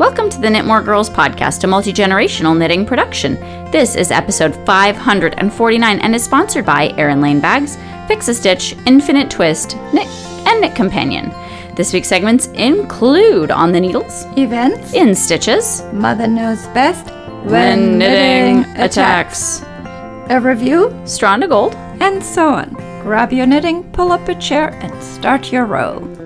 Welcome to the Knitmore Girls podcast, a multi generational knitting production. This is episode 549 and is sponsored by Erin Lane Bags, Fix a Stitch, Infinite Twist, Knit, and Knit Companion. This week's segments include On the Needles, Events, In Stitches, Mother Knows Best, When Knitting Attacks, a review, Straw to Gold, and so on. Grab your knitting, pull up a chair, and start your row.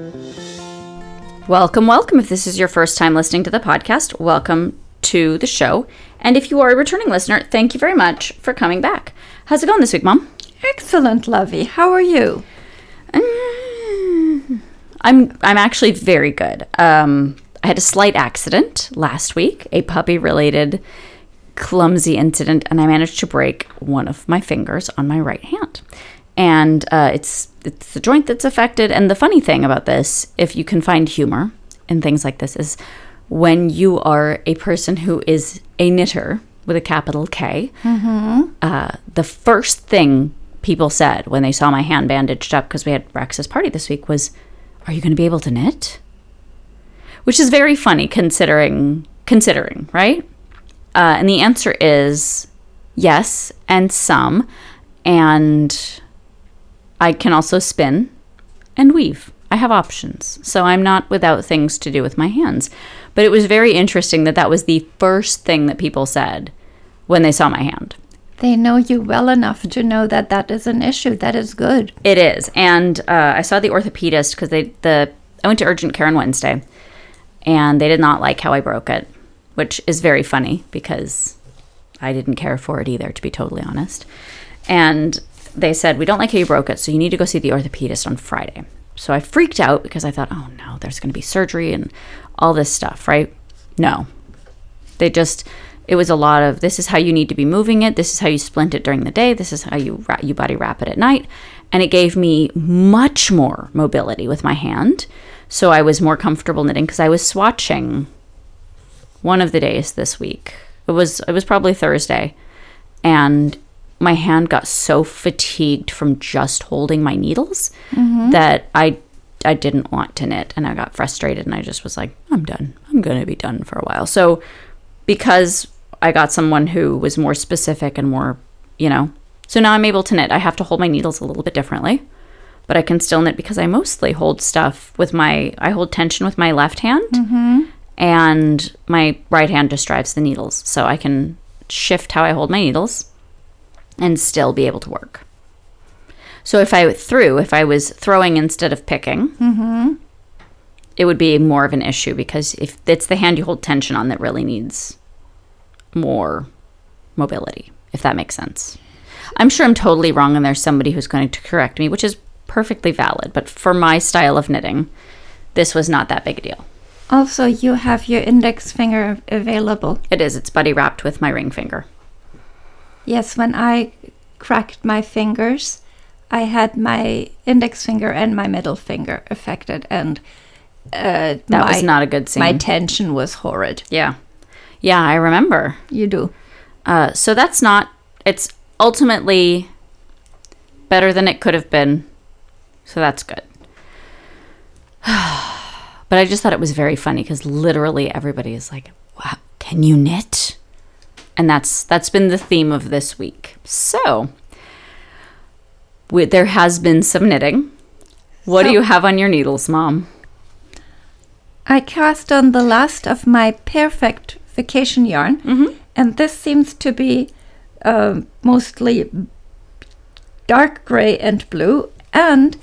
Welcome, welcome. If this is your first time listening to the podcast, welcome to the show. And if you are a returning listener, thank you very much for coming back. How's it going this week, Mom? Excellent, Lovey. How are you? Mm, I'm I'm actually very good. Um, I had a slight accident last week, a puppy related clumsy incident, and I managed to break one of my fingers on my right hand. And uh, it's it's the joint that's affected. And the funny thing about this, if you can find humor in things like this, is when you are a person who is a knitter with a capital K, uh, the first thing people said when they saw my hand bandaged up because we had Rex's party this week was, "Are you going to be able to knit?" Which is very funny considering considering right. Uh, and the answer is yes, and some, and I can also spin and weave. I have options, so I'm not without things to do with my hands. But it was very interesting that that was the first thing that people said when they saw my hand. They know you well enough to know that that is an issue. That is good. It is, and uh, I saw the orthopedist because they the I went to urgent care on Wednesday, and they did not like how I broke it, which is very funny because I didn't care for it either, to be totally honest. And they said we don't like how you broke it, so you need to go see the orthopedist on Friday. So I freaked out because I thought, oh no, there's going to be surgery and all this stuff, right? No, they just it was a lot of this is how you need to be moving it. This is how you splint it during the day. This is how you ra- you body wrap it at night. And it gave me much more mobility with my hand. So i was more comfortable knitting because i was swatching one of the days this week. It was it was probably thursday. And my hand got so fatigued from just holding my needles mm-hmm. that i I didn't want to knit and I got frustrated and I just was like, I'm done. I'm going to be done for a while. So, because I got someone who was more specific and more, you know, so now I'm able to knit. I have to hold my needles a little bit differently, but I can still knit because I mostly hold stuff with my, I hold tension with my left hand mm-hmm. and my right hand just drives the needles. So I can shift how I hold my needles and still be able to work. So if I threw, if I was throwing instead of picking, mm-hmm. it would be more of an issue because if it's the hand you hold tension on that really needs more mobility, if that makes sense. I'm sure I'm totally wrong and there's somebody who's going to correct me, which is perfectly valid, but for my style of knitting, this was not that big a deal. Also, you have your index finger available. It is, it's buddy wrapped with my ring finger. Yes, when I cracked my fingers, I had my index finger and my middle finger affected, and uh, That was not a good scene. My tension was horrid. Yeah. Yeah, I remember. You do. Uh, so that's not, it's ultimately better than it could have been. So that's good. but I just thought it was very funny because literally everybody is like, wow, can you knit? And that's that's been the theme of this week. So we, there has been some knitting. What do you have on your needles, Mom? I cast on the last of my perfect vacation yarn, Mm-hmm. and this seems to be uh, mostly dark gray and blue. And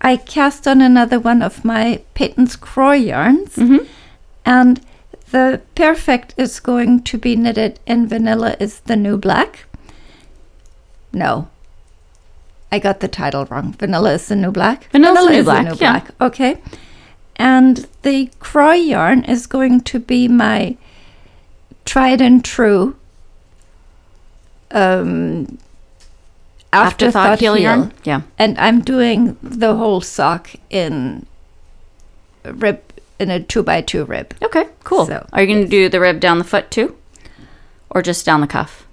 I cast on another one of my Patons Kroy yarns, Mm-hmm. and the perfect is going to be knitted in vanilla is the new black. No. I got the title wrong. Vanilla is the new black. Vanilla's the new is black, the new yeah. black. Okay. And the Kroy yarn is going to be my tried and true um, afterthought, heel. yarn? Yeah. And I'm doing the whole sock in rib in a two by two rib. Okay, cool. So, Are you going to do the rib down the foot too? Or just down the cuff?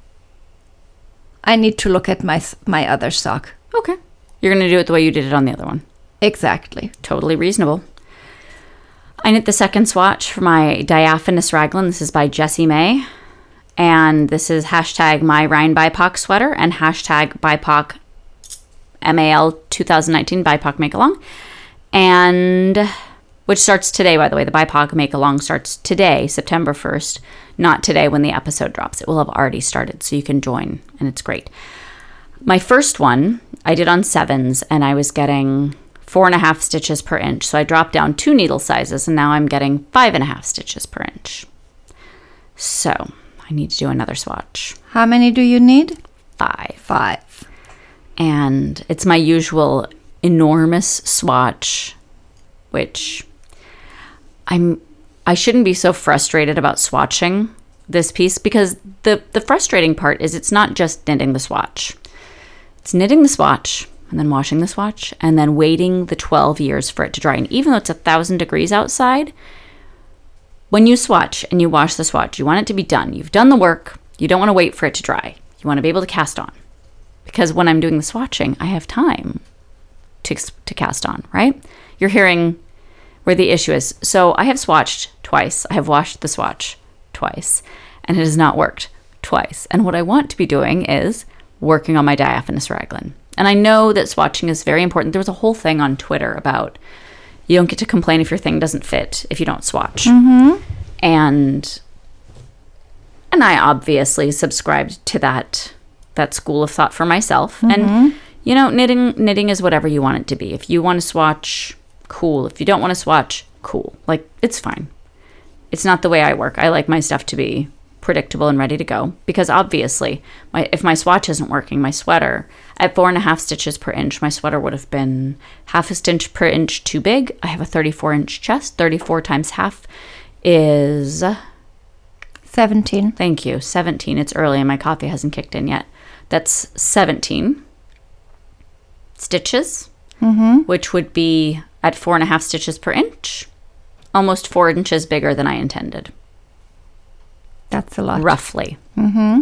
I need to look at my my other sock. Okay. You're going to do it the way you did it on the other one. Exactly. Totally reasonable. I knit the second swatch for my diaphanous raglan. This is by Jessie May. And this is hashtag my Rhine BIPOC sweater and hashtag BIPOC MAL 2019 BIPOC make along. And which starts today, by the way. The BIPOC make along starts today, September 1st, not today when the episode drops. It will have already started, so you can join, and it's great. My first one I did on sevens, and I was getting four and a half stitches per inch. So I dropped down two needle sizes, and now I'm getting five and a half stitches per inch. So I need to do another swatch. How many do you need? Five. Five. And it's my usual enormous swatch, which I'm I shouldn't be so frustrated about swatching this piece because the the frustrating part is it's not just knitting the swatch. It's knitting the swatch and then washing the swatch and then waiting the 12 years for it to dry. And even though it's a thousand degrees outside, when you swatch and you wash the swatch, you want it to be done. You've done the work. You don't want to wait for it to dry. You want to be able to cast on. Because when I'm doing the swatching, I have time to, to cast on, right? You're hearing where the issue is. So I have swatched twice. I have washed the swatch twice, and it has not worked twice. And what I want to be doing is working on my diaphanous raglan. And I know that swatching is very important. There was a whole thing on Twitter about you don't get to complain if your thing doesn't fit if you don't swatch. Mm-hmm. And and I obviously subscribed to that that school of thought for myself. Mm-hmm. And you know, knitting knitting is whatever you want it to be. If you want to swatch, cool. If you don't want to swatch, cool. Like it's fine. It's not the way I work. I like my stuff to be predictable and ready to go because obviously my if my swatch isn't working my sweater at four and a half stitches per inch my sweater would have been half a stitch per inch too big i have a 34 inch chest 34 times half is 17. thank you 17 it's early and my coffee hasn't kicked in yet that's 17 stitches which would be at four and a half stitches per inch almost four inches bigger than i intended That's a lot. roughly. Mm-hmm.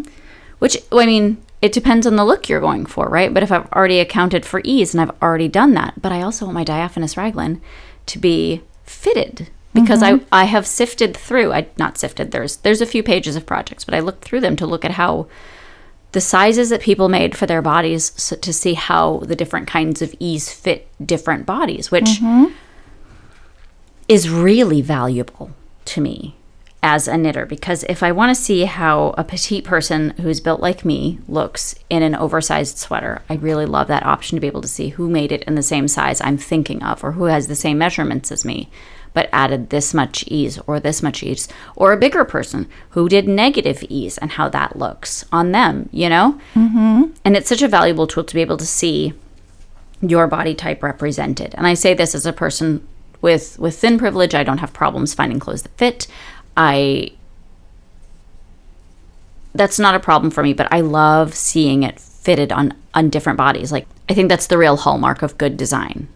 Which, I mean, it depends on the look you're going for, right? But if I've already accounted for ease and I've already done that, but I also want my diaphanous raglan to be fitted because I, I have sifted through, I not sifted, there's there's a few pages of projects, but I looked through them to look at how the sizes that people made for their bodies so to see how the different kinds of ease fit different bodies, which mm-hmm. is really valuable to me as a knitter because if I want to see how a petite person who's built like me looks in an oversized sweater, I really love that option to be able to see who made it in the same size I'm thinking of or who has the same measurements as me but added this much ease or this much ease or a bigger person who did negative ease and how that looks on them, you know? Mm-hmm. And it's such a valuable tool to be able to see your body type represented. And I say this as a person with with thin privilege, I don't have problems finding clothes that fit. I that's not a problem for me, but I love seeing it fitted on on different bodies. Like I think that's the real hallmark of good design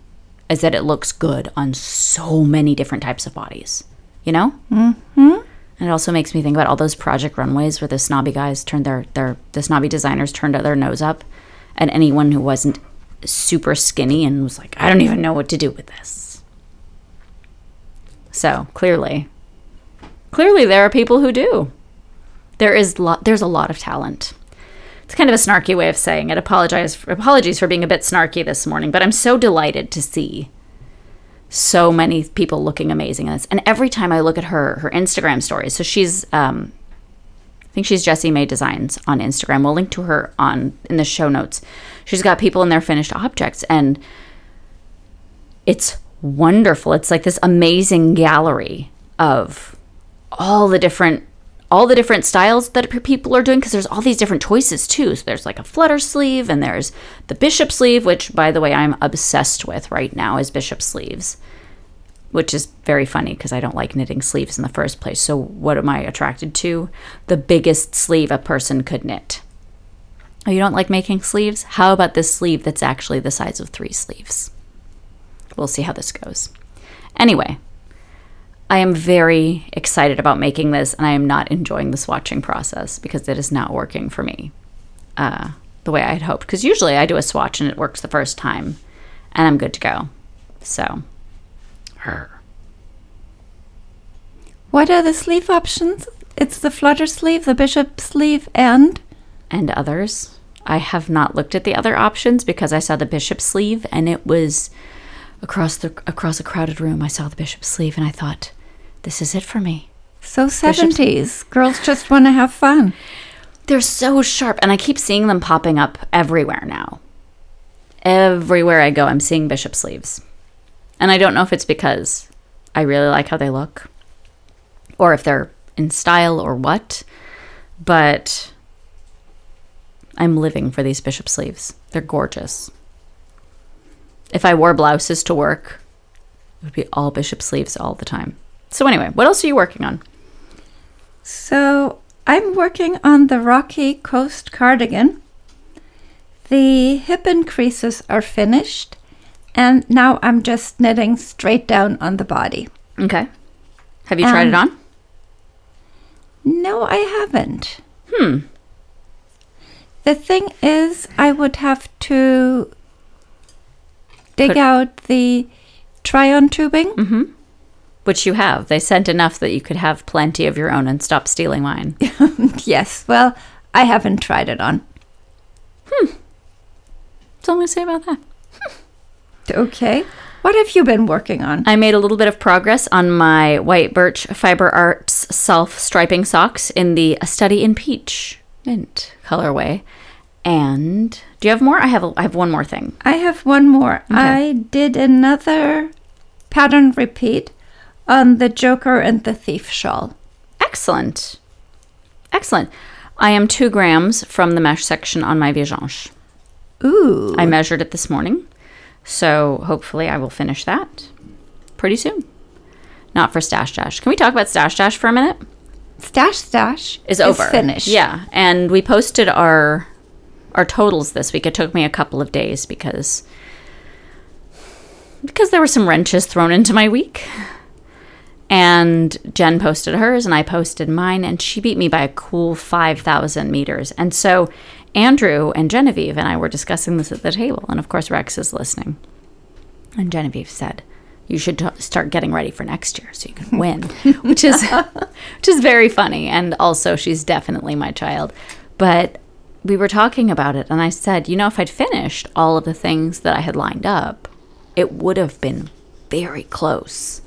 is that it looks good on so many different types of bodies. You know? Mm-hmm. And it also makes me think about all those project runways where the snobby guys turned their their the snobby designers turned their nose up at anyone who wasn't super skinny and was like, I don't even know what to do with this. So clearly, clearly there are people who do. There is lot. There's a lot of talent. It's kind of a snarky way of saying it. Apologize. Apologies for being a bit snarky this morning, but I'm so delighted to see so many people looking amazing in this. And every time I look at her her Instagram stories, so she's um, I think she's Jessie May Designs on Instagram. We'll link to her on in the show notes. She's got people in their finished objects, and it's wonderful. It's like this amazing gallery of all the different all the different styles that people are doing because there's all these different choices too. So there's like a flutter sleeve and there's the bishop sleeve, which by the way I'm obsessed with right now is bishop sleeves, which is very funny because I don't like knitting sleeves in the first place. So what am I attracted to? The biggest sleeve a person could knit. Oh, you don't like making sleeves? How about this sleeve that's actually the size of three sleeves? We'll see how this goes. Anyway, I am very excited about making this, and I am not enjoying the swatching process because it is not working for me uh, the way I had hoped. Because usually I do a swatch and it works the first time, and I'm good to go. So, her. What are the sleeve options? It's the flutter sleeve, the bishop sleeve, and and others. I have not looked at the other options because I saw the bishop sleeve and it was across the across a crowded room. I saw the bishop sleeve and I thought, this is it for me. so 70s. Girls just want to have fun. They're so sharp and I keep seeing them popping up everywhere now. Everywhere I go, I'm seeing bishop sleeves. And I don't know if it's because I really like how they look or if they're in style or what, but I'm living for these bishop sleeves. They're gorgeous. If I wore blouses to work, it would be all bishop sleeves all the time. So, anyway, what else are you working on? So I'm working on the Rocky Coast cardigan. The hip increases are finished, and now I'm just knitting straight down on the body. Okay. Have you tried it Um, on? No, I haven't. Hmm. The thing is, I would have to dig Put- out the try on tubing. Mm-hmm. Which you have. They sent enough that you could have plenty of your own and stop stealing mine. yes, well, I haven't tried it on. Hmm. That's all I'm going to say about that. Okay. What have you been working on? I made a little bit of progress on my white birch fiber arts self striping socks in the Study in Peach mint colorway. And do you have more? I have a, I have one more thing. I have one more. I did another pattern repeat on the Joker and the Thief shawl. Excellent. Excellent. I am two grams from the mesh section on my Viajante. Ooh. I measured it this morning. So hopefully I will finish that pretty soon. Not for Stash Dash. Can we talk about Stash Dash for a minute? Stash Stash Is over. finished. Yeah, and we posted our our totals this week. It took me a couple of days because because there were some wrenches thrown into my week. And Jen posted hers and I posted mine and she beat me by a cool 5,000 meters. And so Andrew and Genevieve and I were discussing this at the table and of course Rex is listening. And Genevieve said, "You should t- start getting ready for next year so you can win," which is which is very funny. And also, she's definitely my child. But we were talking about it, and I said, "You know, if I'd finished all of the things that I had lined up, it would have been very close."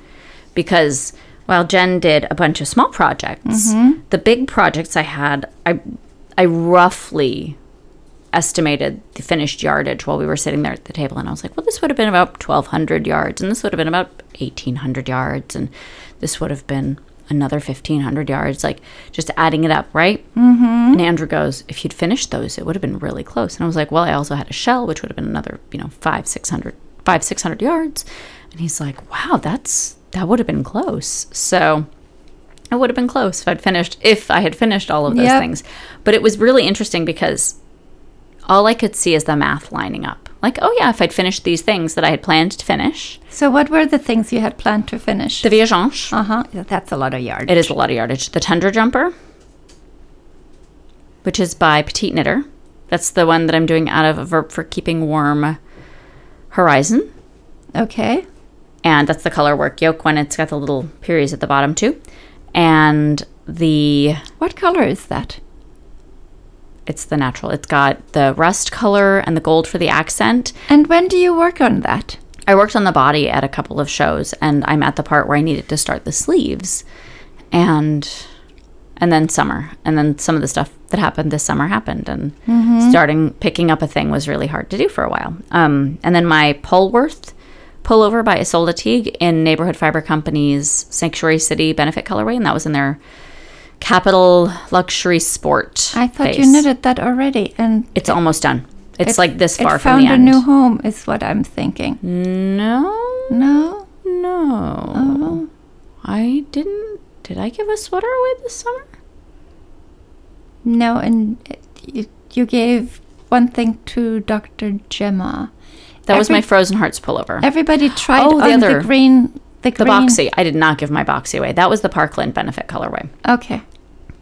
Because while Jen did a bunch of small projects, the big projects I had, I I roughly estimated the finished yardage while we were sitting there at the table and I was like, well, this would have been about 1200 yards and this would have been about 1800 yards and this would have been another 1500 yards like just adding it up, right? Mm-hmm. And Andrew goes, if you'd finished those, it would have been really close. And I was like, well, I also had a shell which would have been another, you know, 5 600 5 600 yards. And he's like, wow, that's that would have been close. So it would have been close if I'd finished if I had finished all of those Yep. things. But it was really interesting because all I could see is the math lining up. Like, oh yeah, if I'd finished these things that I had planned to finish, So, what were the things you had planned to finish? the Viajante, uh huh. That's a lot of yards. it is a lot of yardage. The Tundra Jumper, which is by Petite Knitter, that's the one that I'm doing out of a Verb for Keeping Warm Horizon. Okay. And that's the color work yoke one. It's got the little periods at the bottom too, and the What color is that? it's the natural. It's got the rust color and the gold for the accent. And when do you work on that? I worked on the body at a couple of shows, and I'm at the part where I needed to start the sleeves, and and then summer, and then some of the stuff that happened this summer happened, and starting picking up a thing was really hard to do for a while. Um, and then my Polworth pullover by Ysolda Teague in Neighborhood Fiber Company's Sanctuary City Benefit colorway, and that was in their Capital Luxury Sport. I thought you knitted that already, and It's almost done. It's it- like this far it from found the a end. new home, is what I'm thinking. no, No. no. Oh. I didn't. Did I give a sweater away this summer? No, and it- you, you gave one thing to Dr. Gemma. That was my Frozen Hearts pullover. Everybody tried Oh, the on other- the green. The, the boxy. I did not give my boxy away. That was the Parkland Benefit colorway, Okay.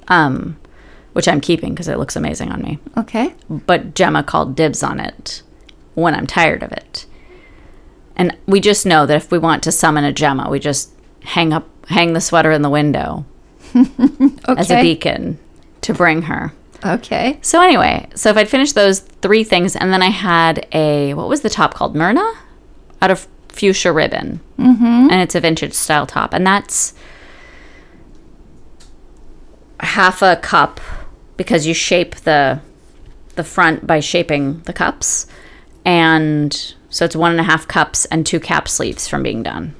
um, which I'm keeping because it looks amazing on me. Okay. But Gemma called dibs on it when I'm tired of it. And we just know that if we want to summon a Gemma, we just hang up hang the sweater in the window as a Okay. beacon to bring her. Okay. So anyway, so if I'd finished those three things, and then I had a what was the top called Myrna, out of fuchsia ribbon, mm-hmm. and it's a vintage style top, and that's half a cup because you shape the the front by shaping the cups, and so it's one and a half cups and two cap sleeves from being done.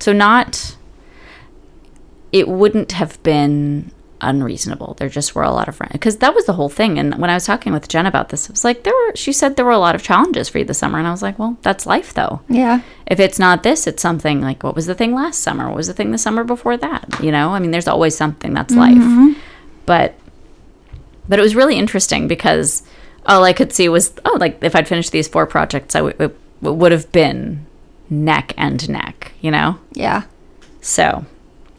So not it wouldn't have been unreasonable. There just were a lot of friends because that was the whole thing. And when I was talking with Jen about this, it was like there were. She said there were a lot of challenges for you this summer, and I was like, well, that's life, though. Yeah. If it's not this, it's something like what was the thing last summer? What was the thing the summer before that? You know, I mean, there's always something that's mm-hmm. life. But but it was really interesting because all I could see was oh, like if I'd finished these four projects, I w- it, it would have been neck and neck. You know. Yeah. So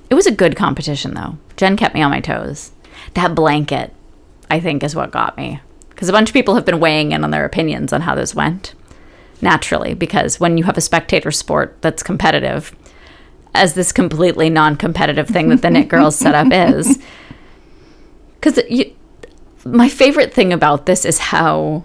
it was a good competition, though. Jen kept me on my toes. That blanket, I think, is what got me. Because a bunch of people have been weighing in on their opinions on how this went. Naturally, because when you have a spectator sport that's competitive, as this completely non competitive thing that the Knit Girls setup is, because my favorite thing about this is how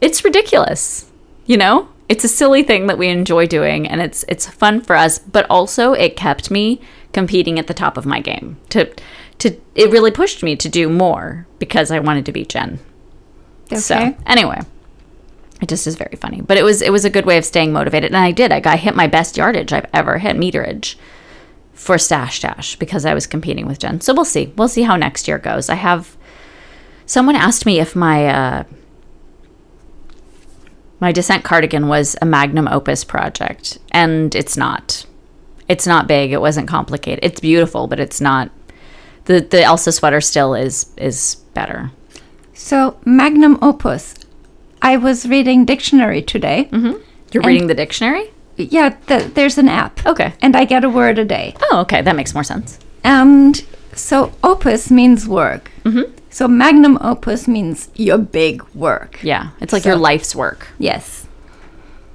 it's ridiculous, you know? It's a silly thing that we enjoy doing and it's it's fun for us, but also it kept me competing at the top of my game. To to it really pushed me to do more because I wanted to beat Jen. Okay. So anyway, it just is very funny. But it was it was a good way of staying motivated, and I did. I got hit my best yardage I've ever hit meterage for Stash Dash because I was competing with Jen. So we'll see. We'll see how next year goes. I have someone asked me if my uh, my descent cardigan was a magnum opus project, and it's not. It's not big. It wasn't complicated. It's beautiful, but it's not. the The Elsa sweater still is is better. So, magnum opus. I was reading dictionary today. You're reading the dictionary. Yeah, th- there's an app. Okay. And I get a word a day. Oh, okay. That makes more sense. And so, opus means work. Mm-hmm. So, magnum opus means your big work. Yeah, it's like So- your life's work. Yes.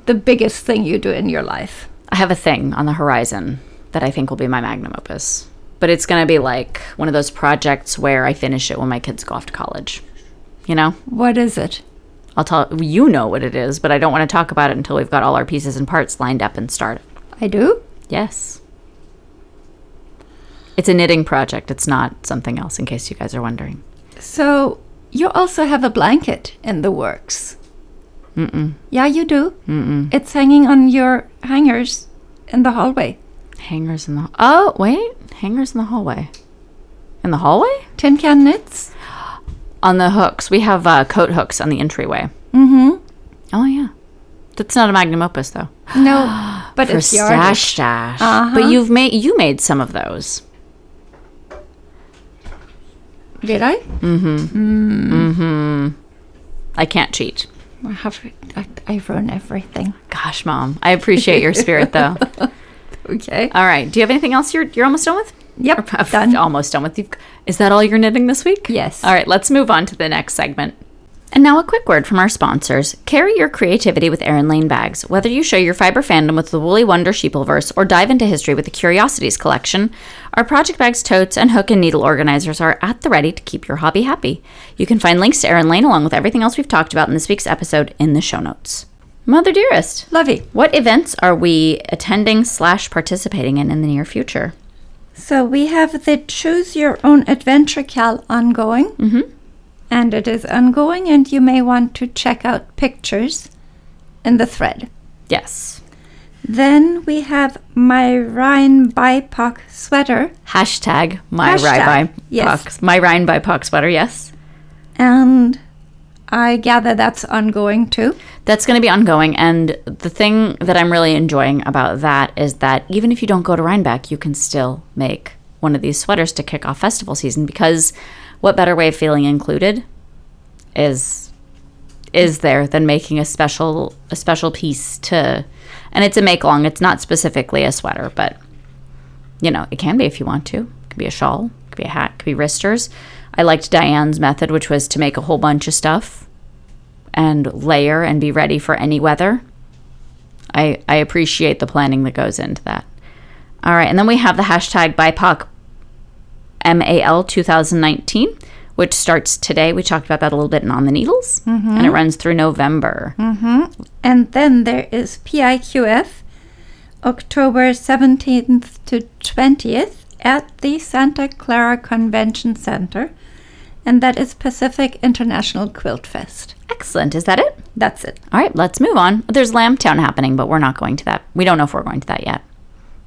The biggest thing you do in your life. I have a thing on the horizon that I think will be my magnum opus. But it's going to be like one of those projects where I finish it when my kids go off to college. You know? What is it? I'll tell you know what it is, but I don't want to talk about it until we've got all our pieces and parts lined up and started. I do? Yes. It's a knitting project. It's not something else in case you guys are wondering. So, you also have a blanket in the works. Mm-mm. Yeah, you do. Mm-mm. It's hanging on your hangers in the hallway. Hangers in the Oh, wait. Hangers in the hallway. In the hallway? Tin can knits. On the hooks. We have uh, coat hooks on the entryway. Mm-hmm. Oh yeah, that's not a magnum opus though. No, but For it's stash stash. Uh-huh. But you've made you made some of those. Did I? Mm-hmm. Mm. Mm-hmm. I can't cheat. I have. I, I run everything. Gosh, mom, I appreciate your spirit though. Okay. all right, do you have anything else you're you're almost done with? Yep. I've done. Almost done with. You've, is that all you're knitting this week? Yes. All right, let's move on to the next segment. And now a quick word from our sponsors. Carry your creativity with Erin Lane bags. Whether you show your fiber fandom with the Woolly Wonder Sheepleverse or dive into history with the Curiosities collection, our project bags, totes, and hook and needle organizers are at the ready to keep your hobby happy. You can find links to Erin Lane along with everything else we've talked about in this week's episode in the show notes. Mother dearest, Lovey. what events are we attending slash participating in in the near future? So we have the Choose Your Own Adventure Cal ongoing. Mm-hmm. And it is ongoing, and you may want to check out pictures in the thread. Yes. Then we have my Rhine BIPOC sweater, Hashtag my Rye by yes. My Rhine BIPOC sweater, yes. and I gather that's ongoing too. That's going to be ongoing. And the thing that I'm really enjoying about that is that even if you don't go to Rhinebeck, you can still make one of these sweaters to kick off festival season because what better way of feeling included is is there than making a special a special piece to and it's a make long it's not specifically a sweater but you know it can be if you want to it could be a shawl it could be a hat it could be wristers i liked diane's method which was to make a whole bunch of stuff and layer and be ready for any weather. I, I appreciate the planning that goes into that. All right. And then we have the hashtag BIPOC MAL 2019, which starts today. We talked about that a little bit in On the Needles, and it mm-hmm. runs through November. Mm-hmm. And then there is PIQF, October 17th to 20th at the Santa Clara Convention Center. And that is Pacific International Quilt Fest. Excellent. Is that it? That's it. All right, let's move on. There's Lambtown happening, but we're not going to that. We don't know if we're going to that yet.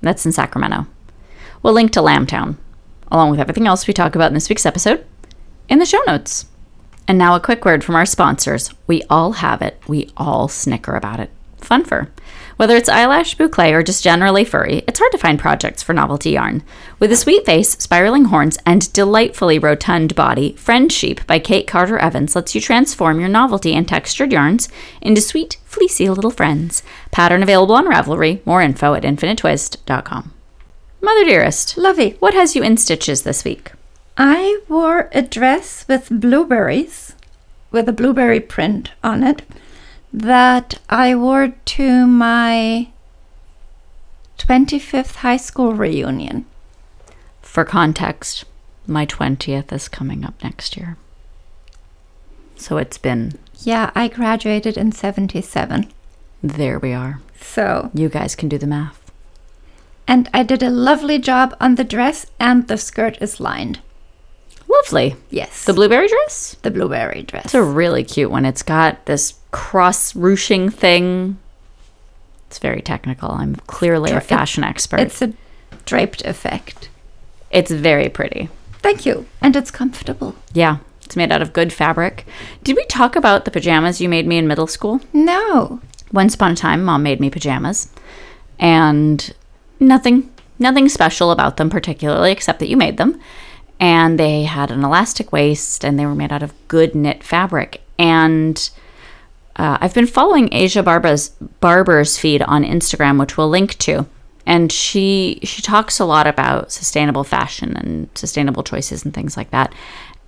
That's in Sacramento. We'll link to Lambtown, along with everything else we talk about in this week's episode, in the show notes. And now a quick word from our sponsors. We all have it. We all snicker about it. Fun fur. Whether it's eyelash boucle or just generally furry, it's hard to find projects for novelty yarn. With a sweet face, spiraling horns, and delightfully rotund body, Friend Sheep by Kate Carter Evans lets you transform your novelty and textured yarns into sweet, fleecy little friends. Pattern available on Ravelry. More info at infinitetwist.com. Mother dearest, Lovey. what has you in stitches this week? I wore a dress with blueberries, with a blueberry print on it, that I wore to my 25th high school reunion. For context, my 20th is coming up next year. So it's been, Yeah, I graduated in 77. there we are. So, You guys can do the math. And I did a lovely job on the dress, and the skirt is lined. Lovely. Yes, The blueberry dress? the blueberry dress. It's a really cute one. It's got this cross ruching thing. It's very technical. I'm clearly a fashion expert. It's a draped effect. it's very pretty. Thank you. And it's comfortable. Yeah, it's made out of good fabric. Did we talk about the pajamas you made me in middle school? No. Once upon a time, mom made me pajamas, and nothing, nothing special about them particularly, except that you made them. And they had an elastic waist, and they were made out of good knit fabric. And uh, I've been following Aja Barba's Barber's feed on Instagram, which we'll link to. And she she talks a lot about sustainable fashion and sustainable choices and things like that.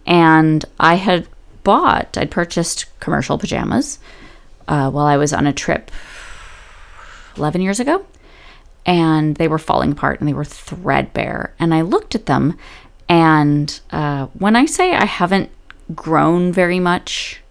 And I had bought, I'd purchased commercial pajamas uh, while I was on a trip 11 years ago. And they were falling apart and they were threadbare. And I looked at them. And uh, when I say I haven't grown very much,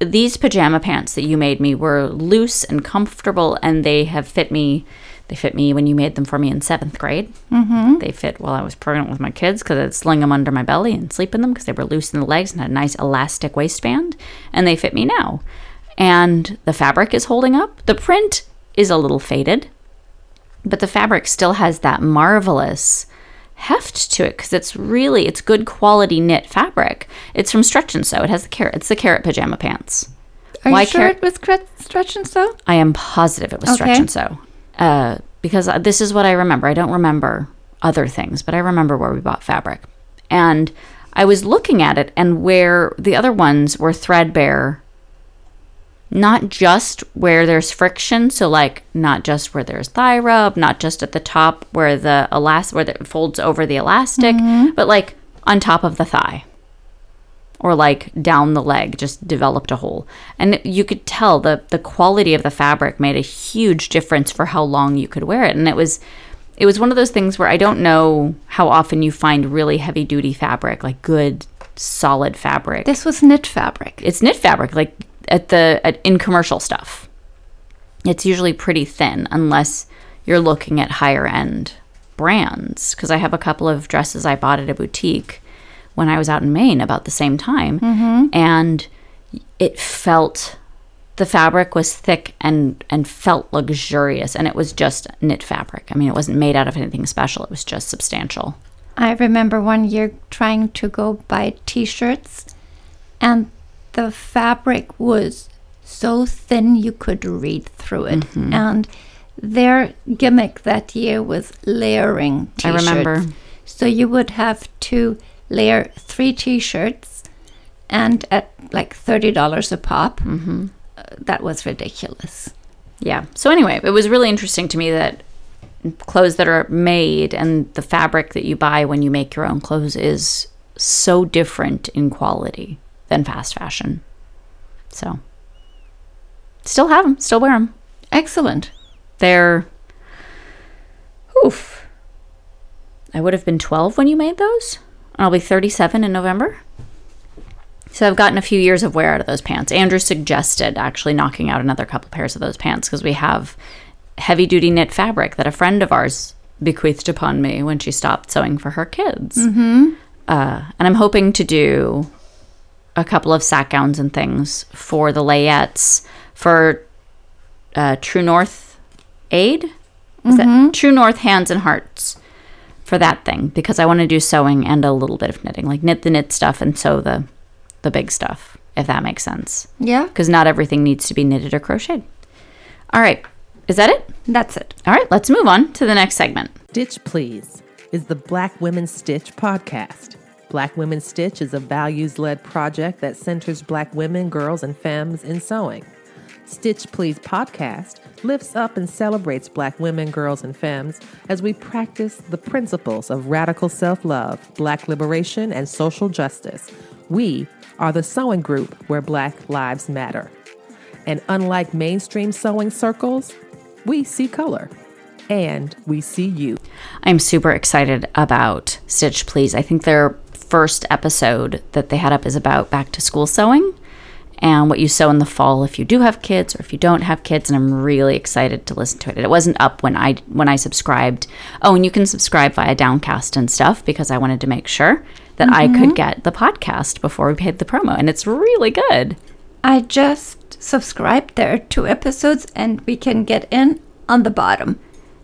these pajama pants that you made me were loose and comfortable and they have fit me they fit me when you made them for me in seventh grade mm-hmm. they fit while i was pregnant with my kids because i'd sling them under my belly and sleep in them because they were loose in the legs and had a nice elastic waistband and they fit me now and the fabric is holding up the print is a little faded but the fabric still has that marvelous heft to it because it's really it's good quality knit fabric. It's from Stretch and Sew. It has the carrot. It's the carrot pajama pants. Are Why you sure car- it was cre- stretch and sew? I am positive it was Stretch and Sew uh, because this is what I remember. I don't remember other things, but I remember where we bought fabric, and I was looking at it and where the other ones were threadbare. Not just where there's friction, so like not just where there's thigh rub, not just at the top where the elastic where it folds over the elastic, mm-hmm. but like on top of the thigh. Or like down the leg just developed a hole. And you could tell the the quality of the fabric made a huge difference for how long you could wear it. And it was it was one of those things where I don't know how often you find really heavy duty fabric like good solid fabric. This was knit fabric. it's knit fabric like at the at, in commercial stuff. It's usually pretty thin unless you're looking at higher end brands. Because i have a couple of dresses i bought at a boutique when i was out in maine about the same time. Mm-hmm. And it felt the fabric was thick and and felt luxurious and it was just knit fabric. I mean it wasn't made out of anything special. It was just substantial. I remember one year trying to go buy t shirts, and the fabric was so thin you could read through it. Mm-hmm. And their gimmick that year was layering t I shirts. I remember. So you would have to layer three t shirts, and at like $30 a pop. Mm-hmm. that was ridiculous. Yeah. So anyway, it was really interesting to me that clothes that are made and the fabric that you buy when you make your own clothes is so different in quality than fast fashion. So still have them, still wear them. Excellent. They're. Oof. I would have been 12 when you made those. And I'll be 37 in November. So I've gotten a few years of wear out of those pants. Andrew suggested actually knocking out another couple pairs of those pants because we have heavy duty knit fabric that a friend of ours bequeathed upon me when she stopped sewing for her kids. Mm-hmm. Uh, and I'm hoping to do a couple of sack gowns and things for the layettes for uh, True North Aid. Is that True North Hands and Hearts for that thing because I want to do sewing and a little bit of knitting, like knit the knit stuff and sew the the big stuff, if that makes sense. Yeah, Because not everything needs to be knitted or crocheted. All right, is that it? that's it. All right, let's move on to the next segment. Stitch Please is the Black Women Stitch podcast. Black Women Stitch is a values led project that centers black women, girls, and femmes in sewing. Stitch Please podcast lifts up and celebrates black women, girls, and femmes as we practice the principles of radical self love, black liberation, and social justice. We are the sewing group where black lives matter. And unlike mainstream sewing circles, we see color and we see you. I'm super excited about Stitch Please. I think their first episode that they had up is about back to school sewing and what you sew in the fall if you do have kids or if you don't have kids and I'm really excited to listen to it. It wasn't up when I when I subscribed. Oh, and you can subscribe via Downcast and stuff because I wanted to make sure that I could mm-hmm. get the podcast before we paid the promo and it's really good. I just subscribed. There are two episodes, and we can get in on the bottom.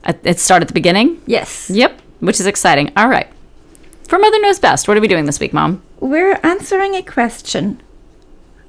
It started at the beginning. Yes. Yep, which is exciting. All right. For Mother Knows Best, what are we doing this week, Mom? We're answering a question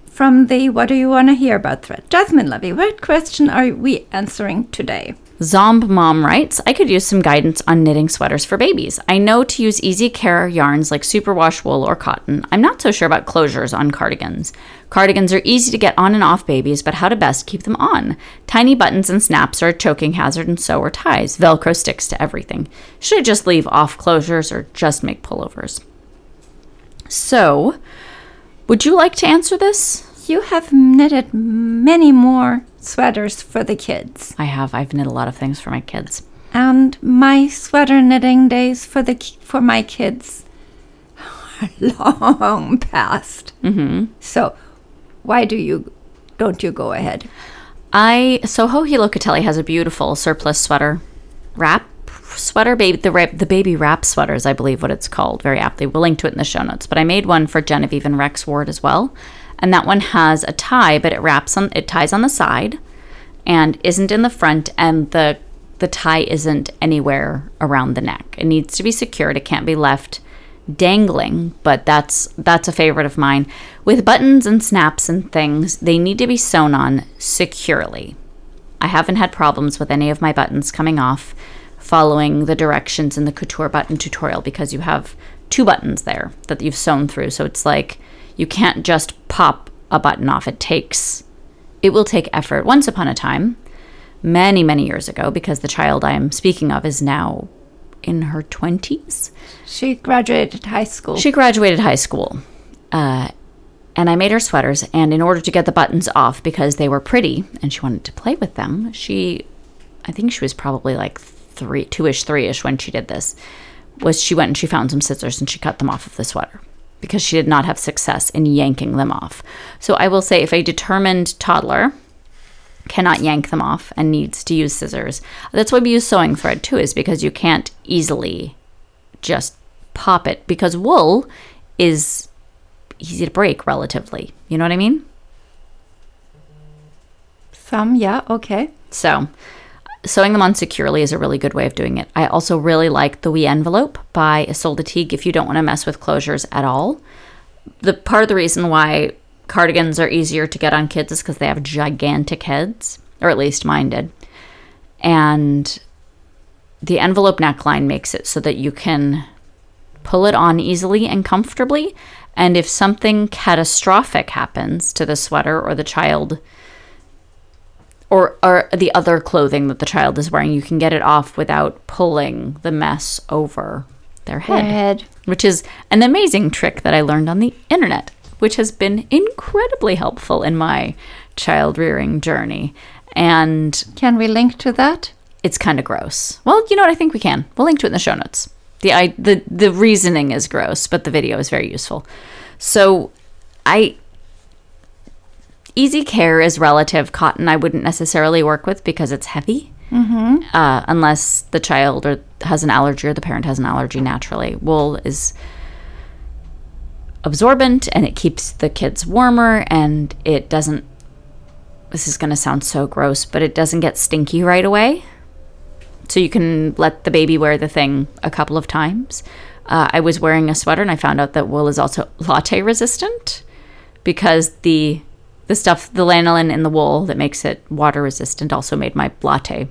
from the What Do You Want to Hear About thread. Jasmine Levy, what question are we answering today? Zomb Mom writes, I could use some guidance on knitting sweaters for babies. I know to use easy care yarns like superwash wool or cotton. I'm not so sure about closures on cardigans. Cardigans are easy to get on and off babies, but how to best keep them on? Tiny buttons and snaps are a choking hazard, and so are ties. Velcro sticks to everything. Should I just leave off closures or just make pullovers? So, would you like to answer this? You have knitted many more sweaters for the kids. I have. I've knit a lot of things for my kids. And my sweater knitting days for the for my kids are long past. Mm-hmm. So, why do you don't you go ahead? I Soho Locatelli has a beautiful surplus sweater wrap sweater baby the the baby wrap sweaters I believe what it's called very aptly we'll link to it in the show notes but I made one for Genevieve and Rex Ward as well and that one has a tie but it wraps on it ties on the side and isn't in the front and the the tie isn't anywhere around the neck. It needs to be secured. It can't be left dangling but that's that's a favorite of mine. With buttons and snaps and things they need to be sewn on securely. I haven't had problems with any of my buttons coming off following the directions in the couture button tutorial because you have two buttons there that you've sewn through. So it's like you can't just pop a button off it takes it will take effort once upon a time many many years ago because the child i am speaking of is now in her 20s She graduated high school. she graduated high school. Uh, and I made her sweaters. And in order to get the buttons off because they were pretty and she wanted to play with them, she, I think she was probably like three, two ish, three ish when she did this, was she went and she found some scissors and she cut them off of the sweater because she did not have success in yanking them off. So I will say if a determined toddler cannot yank them off and needs to use scissors, that's why we use sewing thread too, is because you can't easily just pop it because wool is easy to break relatively. You know what I mean? Some, yeah, okay. So, sewing them on securely is a really good way of doing it. I also really like the Wee Envelope by Ysolda Teague if you don't want to mess with closures at all. The part of the reason why cardigans are easier to get on kids is because they have gigantic heads, or at least mine did. And the envelope neckline makes it so that you can pull it on easily and comfortably. And if something catastrophic happens to the sweater or the child or, or the other clothing that the child is wearing, you can get it off without pulling the mess over their head, Head. which is an amazing trick that I learned on the internet, which has been incredibly helpful in my child rearing journey. and Can we link to that? it's kind of gross. Well, you know what? I think we can. We'll link to it in the show notes. The I, the the reasoning is gross, but the video is very useful. So, I Easy Care is relative cotton. I wouldn't necessarily work with because it's heavy. Uh, unless the child or has an allergy or the parent has an allergy naturally. Wool is absorbent and it keeps the kids warmer and it doesn't this is going to sound so gross, but it doesn't get stinky right away. So you can let the baby wear the thing a couple of times. Uh, I was wearing a sweater and I found out that wool is also latte resistant because the the stuff, the lanolin in the wool that makes it water resistant, also made my latte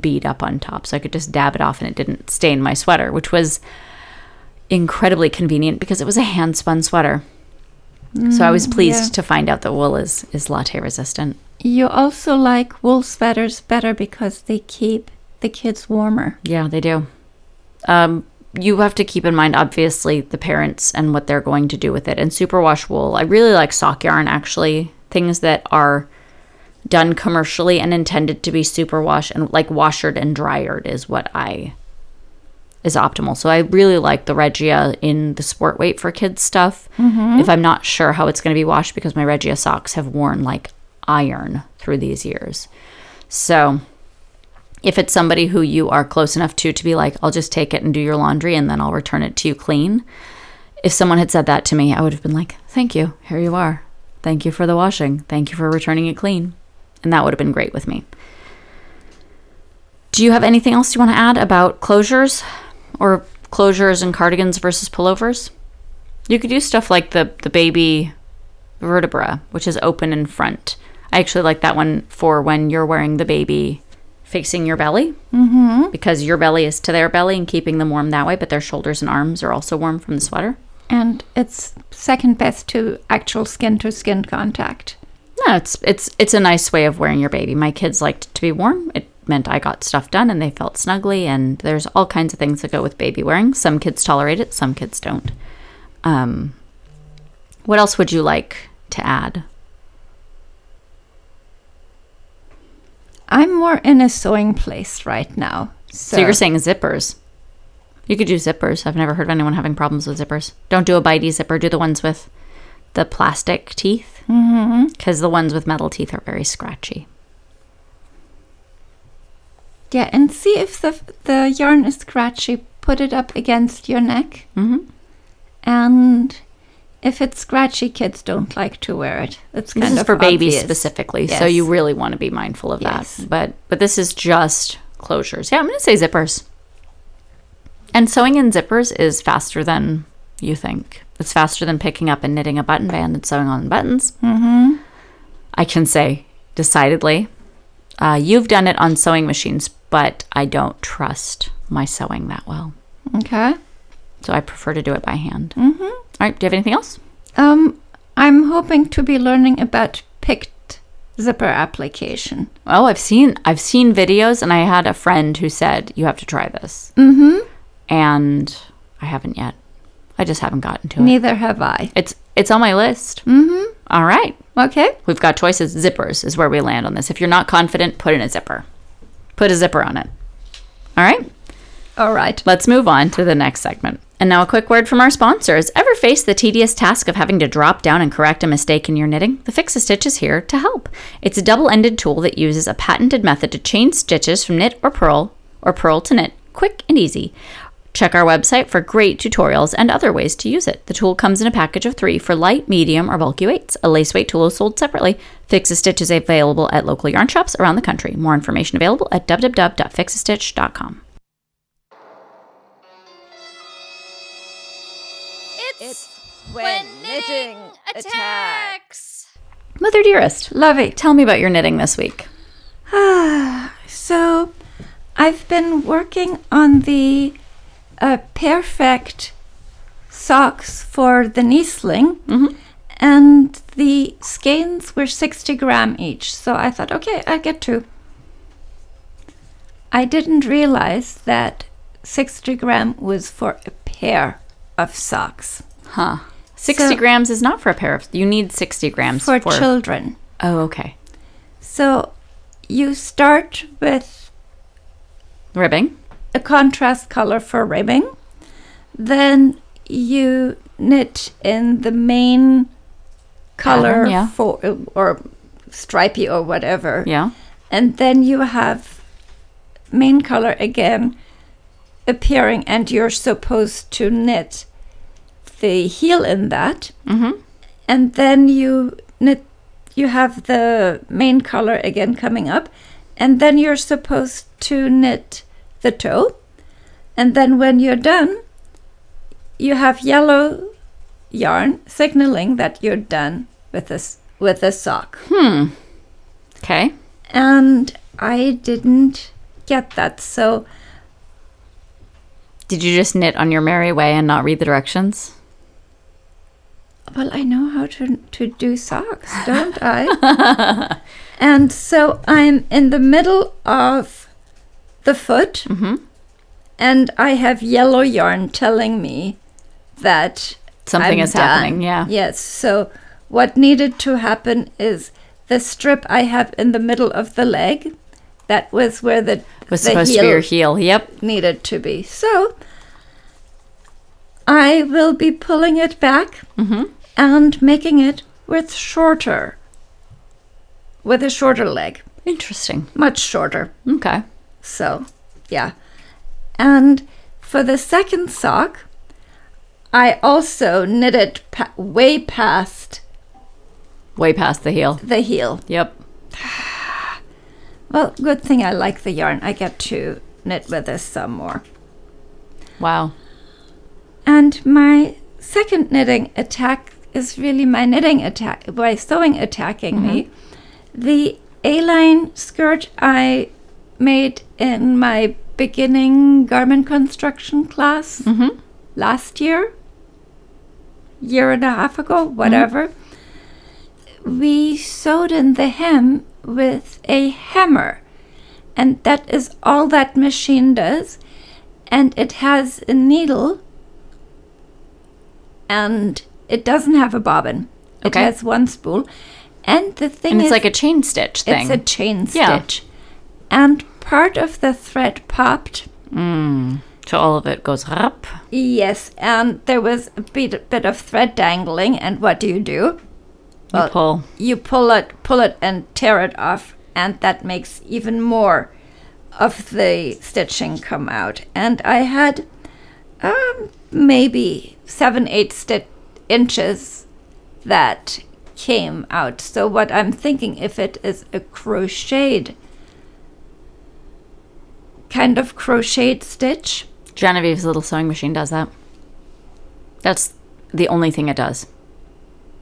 bead up on top. So I could just dab it off and it didn't stain my sweater, which was incredibly convenient because it was a hand spun sweater. so I was pleased yeah. to find out that wool is is latte resistant. You also like wool sweaters better because they keep the kids warmer. Yeah, they do. Um, you have to keep in mind, obviously, the parents and what they're going to do with it. And superwash wool, I really like sock yarn, actually. Things that are done commercially and intended to be super superwash and like washered and dryered is what I is optimal. So I really like the Regia in the sport weight for kids stuff. Mm-hmm. If I'm not sure how it's going to be washed because my Regia socks have worn like iron through these years. So if it's somebody who you are close enough to to be like, I'll just take it and do your laundry and then I'll return it to you clean. If someone had said that to me, I would have been like, Thank you. Here you are. Thank you for the washing. Thank you for returning it clean. And that would have been great with me. Do you have anything else you want to add about closures or closures and cardigans versus pullovers? You could do stuff like the, the baby vertebra, which is open in front. I actually like that one for when you're wearing the baby facing your belly mm-hmm. because your belly is to their belly and keeping them warm that way, but their shoulders and arms are also warm from the sweater. And it's second best to actual skin to skin contact. No, it's it's it's a nice way of wearing your baby. My kids liked to be warm. It meant I got stuff done and they felt snugly. And there's all kinds of things that go with baby wearing. Some kids tolerate it, some kids don't. Um, what else would you like to add? I'm more in a sewing place right now. So, So you're saying zippers? You could do zippers. I've never heard of anyone having problems with zippers. Don't do a bitey zipper. Do the ones with the plastic teeth, because the ones with metal teeth are very scratchy. Yeah, and see if the the yarn is scratchy. Put it up against your neck, Mhm. and if it's scratchy, kids don't like to wear it. It's kind This is of for babies obvious. specifically, so you really want to be mindful of Yes. that. But but this is just closures. Yeah, I'm going to say zippers. And sewing in zippers is faster than you think. It's faster than picking up and knitting a button band and sewing on buttons. Mm-hmm. I can say decidedly. Uh, you've done it on sewing machines, but I don't trust my sewing that well. Okay. So I prefer to do it by hand. Mm-hmm. All right. Do you have anything else? Um, I'm hoping to be learning about picked zipper application. Oh, I've seen I've seen videos, and I had a friend who said you have to try this. Mm-hmm. And I haven't yet. I just haven't gotten to it. Neither have I. It's it's on my list. Mm-hmm. All right, Okay. we've got choices. Zippers is where we land on this. If you're not confident, put in a zipper. Put a zipper on it. All right. All right. Let's move on to the next segment. And now a quick word from our sponsors. Ever face the tedious task of having to drop down and correct a mistake in your knitting? The Fix a Stitch is here to help. It's a double-ended tool that uses a patented method to change stitches from knit or purl or purl to knit, quick and easy. Check our website for great tutorials and other ways to use it. The tool comes in a package of three for light, medium, or bulky weights. A lace weight tool is sold separately. Fix a Stitch is available at local yarn shops around the country. More information available at www.fixastitch.com. It's when knitting attacks. Mother dearest, Love it. tell me about your knitting this week. Ah, So, I've been working on the uh, perfect socks for the knee sling, and the skeins were 60 gram each. So I thought, okay, I'll get two. I didn't realize that 60 gram was for a pair of socks Huh. 60 So- grams is not for a pair of. You need 60 grams for children. Oh, okay. So you start with Ribbing. A contrast color for ribbing. Then you knit in the main color Pattern, yeah. for or stripy or whatever. Yeah. And then you have main color again appearing and you're supposed to knit the heel in that. Mm-hmm. And then you knit you have the main color again coming up and then you're supposed to knit the toe. And then when you're done, you have yellow yarn signaling that you're done with this with the sock. Hmm. Okay. And I didn't get that. So Did you just knit on your merry way and not read the directions? well, I know how to to do socks, don't I? and so I'm in the middle of the foot Mm-hmm. and I have yellow yarn telling me that Something I'm is happening, yeah. Yes. So what needed to happen is the strip I have in the middle of the leg. That was where the Was the supposed to be your heel. Yep. needed to be. So I will be pulling it back Mm-hmm. and making it with shorter, with a shorter leg, Interesting. much shorter. Okay. So, yeah. And for the second sock, I also knitted pa- way past Way past the heel. the heel. Yep. Well, good thing I like the yarn. I get to knit with this some more. Wow. And my second knitting attack is really my knitting attack by sewing attacking me. Mm-hmm. The A-line skirt I made in my beginning garment construction class Mm-hmm. last year, year and a half ago, whatever. We sewed in the hem with a hammer, and that is all that machine does. And it has a needle, and it doesn't have a bobbin. Okay. It has one spool, and the thing And it's is, like a chain stitch thing. it's a chain Yeah. stitch, and part of the thread popped. Mm. So all of it goes up. Yes, and there was a bit, bit of thread dangling, and what do you do? You pull. You pull it, pull it, and tear it off, and that makes even more of the stitching come out. And I had um, maybe seven, eight sti- inches that came out. So what I'm thinking, if it is a crocheted kind of crocheted stitch, Genevieve's little sewing machine does that. That's the only thing it does.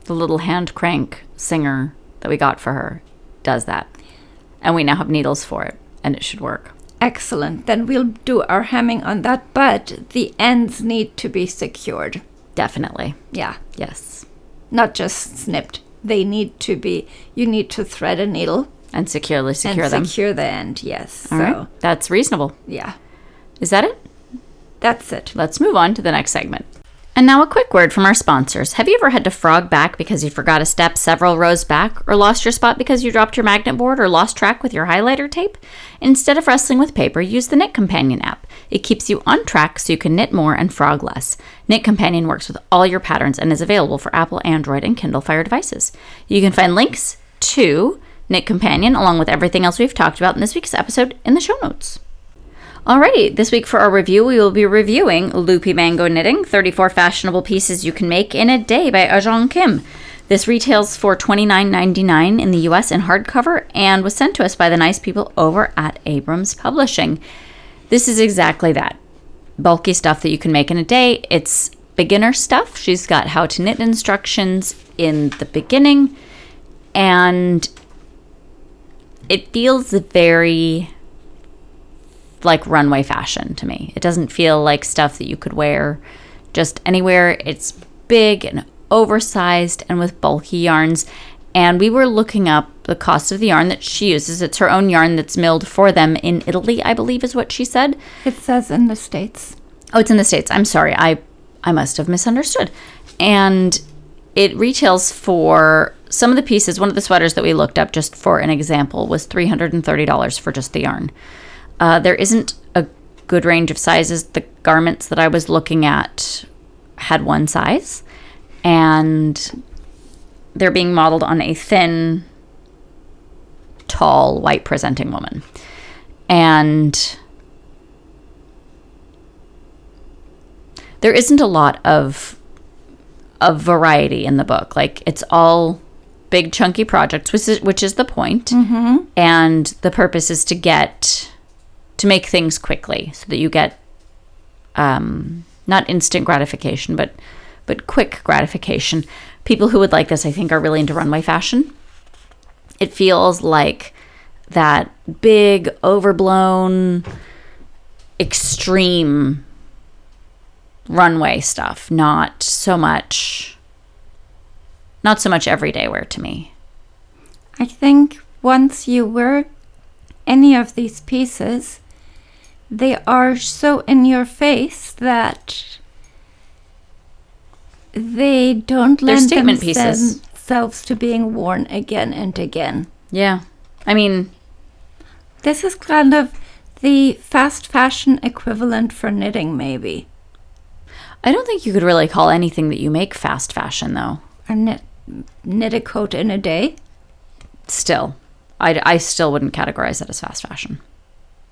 The little hand crank singer that we got for her does that. And we now have needles for it, and it should work. Excellent. Then we'll do our hemming on that, but the ends need to be secured. Definitely. Yeah, Yes. not just snipped. They need to be, you need to thread a needle And securely secure and them. secure the end. Yes. All so, right. That's reasonable. yeah, Is that it? that's it. Let's move on to the next segment. And now a quick word from our sponsors. Have you ever had to frog back because you forgot a step several rows back, or lost your spot because you dropped your magnet board, or lost track with your highlighter tape? Instead of wrestling with paper, use the Knit Companion app. It keeps you on track so you can knit more and frog less. Knit Companion works with all your patterns and is available for Apple, Android, and Kindle Fire devices. You can find links to Knit Companion along with everything else we've talked about in this week's episode in the show notes. Alrighty, this week for our review, we will be reviewing Loopy Mango Knitting 34 Fashionable Pieces You Can Make in a Day by Waejong Kim. This retails for $29.99 in the US in hardcover and was sent to us by the nice people over at Abrams Publishing. This is exactly that bulky stuff that you can make in a day. It's beginner stuff. She's got how to knit instructions in the beginning, and it feels very like runway fashion to me. It doesn't feel like stuff that you could wear just anywhere. It's big and oversized and with bulky yarns. And we were looking up the cost of the yarn that she uses. It's her own yarn that's milled for them in Italy, I believe is what she said. It says in the States. Oh, it's in the States. I'm sorry. I I must have misunderstood. And it retails for some of the pieces. One of the sweaters that we looked up, just for an example, was three hundred and thirty dollars for just the yarn. Uh, there isn't a good range of sizes. The garments that I was looking at had one size, and they're being modeled on a thin, tall, white presenting woman. And there isn't a lot of of variety in the book. Like it's all big chunky projects, which is which is the point. And the purpose is to get to make things quickly so that you get um, not instant gratification, but but quick gratification. People who would like this, I think, are really into runway fashion. It feels like that big, overblown, extreme runway stuff, not so much not so much everyday wear to me. I think once you wear any of these pieces, they are so in your face that they don't They're lend statement pieces. themselves to being worn again and again. Yeah. I mean, This is kind of the fast fashion equivalent for knitting, maybe. I don't think you could really call anything that you make fast fashion though. Or knit, knit a coat in a day. Still, I, I still wouldn't categorize that as fast fashion.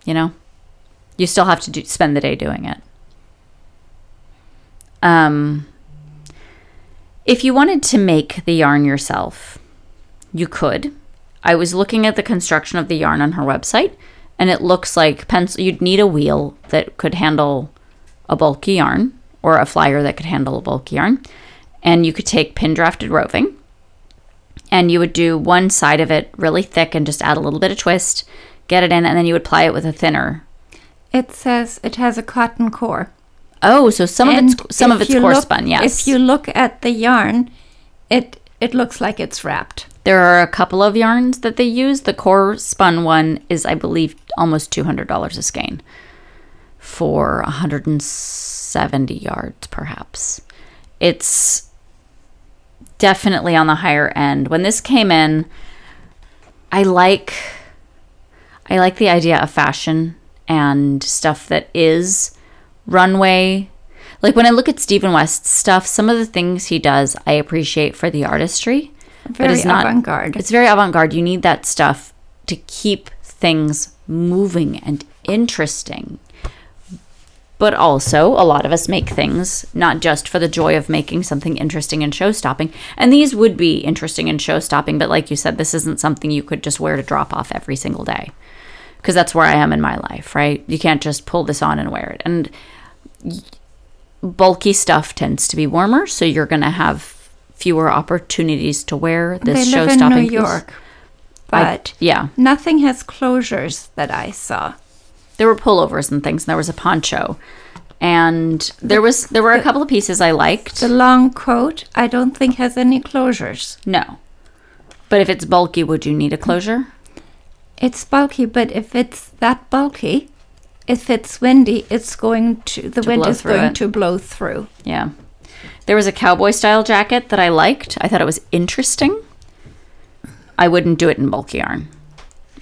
You know, you still have to do, spend the day doing it. Um, if you wanted to make the yarn yourself, you could. I was looking at the construction of the yarn on her website, and it looks like pencil. You'd need a wheel that could handle a bulky yarn, or a flyer that could handle a bulky yarn, and you could take pin drafted roving, and you would do one side of it really thick and just add a little bit of twist, get it in, and then you would ply it with a thinner. It says it has a cotton core. Oh, so some of it's some of it's core look- spun. Yes, If you look at the yarn, it it looks like it's wrapped. there are a couple of yarns that they use. The core spun one is, I believe, almost two hundred dollars a skein for a hundred and seventy yards, perhaps. It's definitely on the higher end. When this came in, I like I like the idea of fashion and stuff that is runway. Like when I look at Stephen West's stuff, some of the things he does I appreciate for the artistry. Very it's not- avant-garde. It's very avant-garde. You need that stuff to keep things moving and interesting. But also, a lot of us make things not just for the joy of making something interesting and show stopping. And these would be interesting and show stopping, but like you said, this isn't something you could just wear to drop off every single day. Because that's where I am in my life, right? You can't just pull this on and wear it. And bulky stuff tends to be warmer, so you're going to have fewer opportunities to wear this show stopping New York, I- but yeah. nothing has closures that I saw. There were pullovers and things and there was a poncho. And there was there were a couple of pieces i liked. The long coat, I don't think has any closures. no. But if it's bulky would you need a closure? It's bulky, but if it's that bulky, if it's windy, it's going to the To wind is going it. to blow through. yeah. There was a cowboy style jacket that i liked. I thought it was interesting. I wouldn't do it in bulky yarn.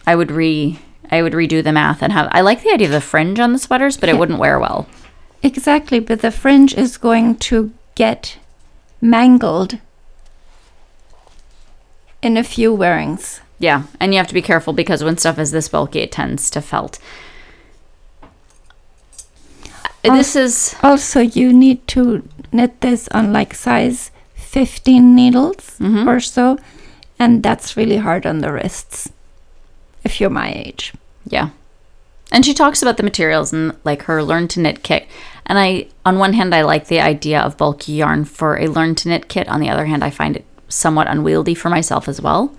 I would re i would redo the math and have i like the idea of the fringe on the sweaters but it wouldn't wear well Exactly, but the fringe is going to get mangled in a few wearings. yeah and you have to be careful because when stuff is this bulky it tends to felt this is Also, you need to knit this on like size 15 needles Mm-hmm. or so, and that's really hard on the wrists if you're my age. Yeah. And she talks about the materials and like her learn to knit kit. And I, on one hand, I like the idea of bulky yarn for a learn to knit kit. On the other hand, I find it somewhat unwieldy for myself as well.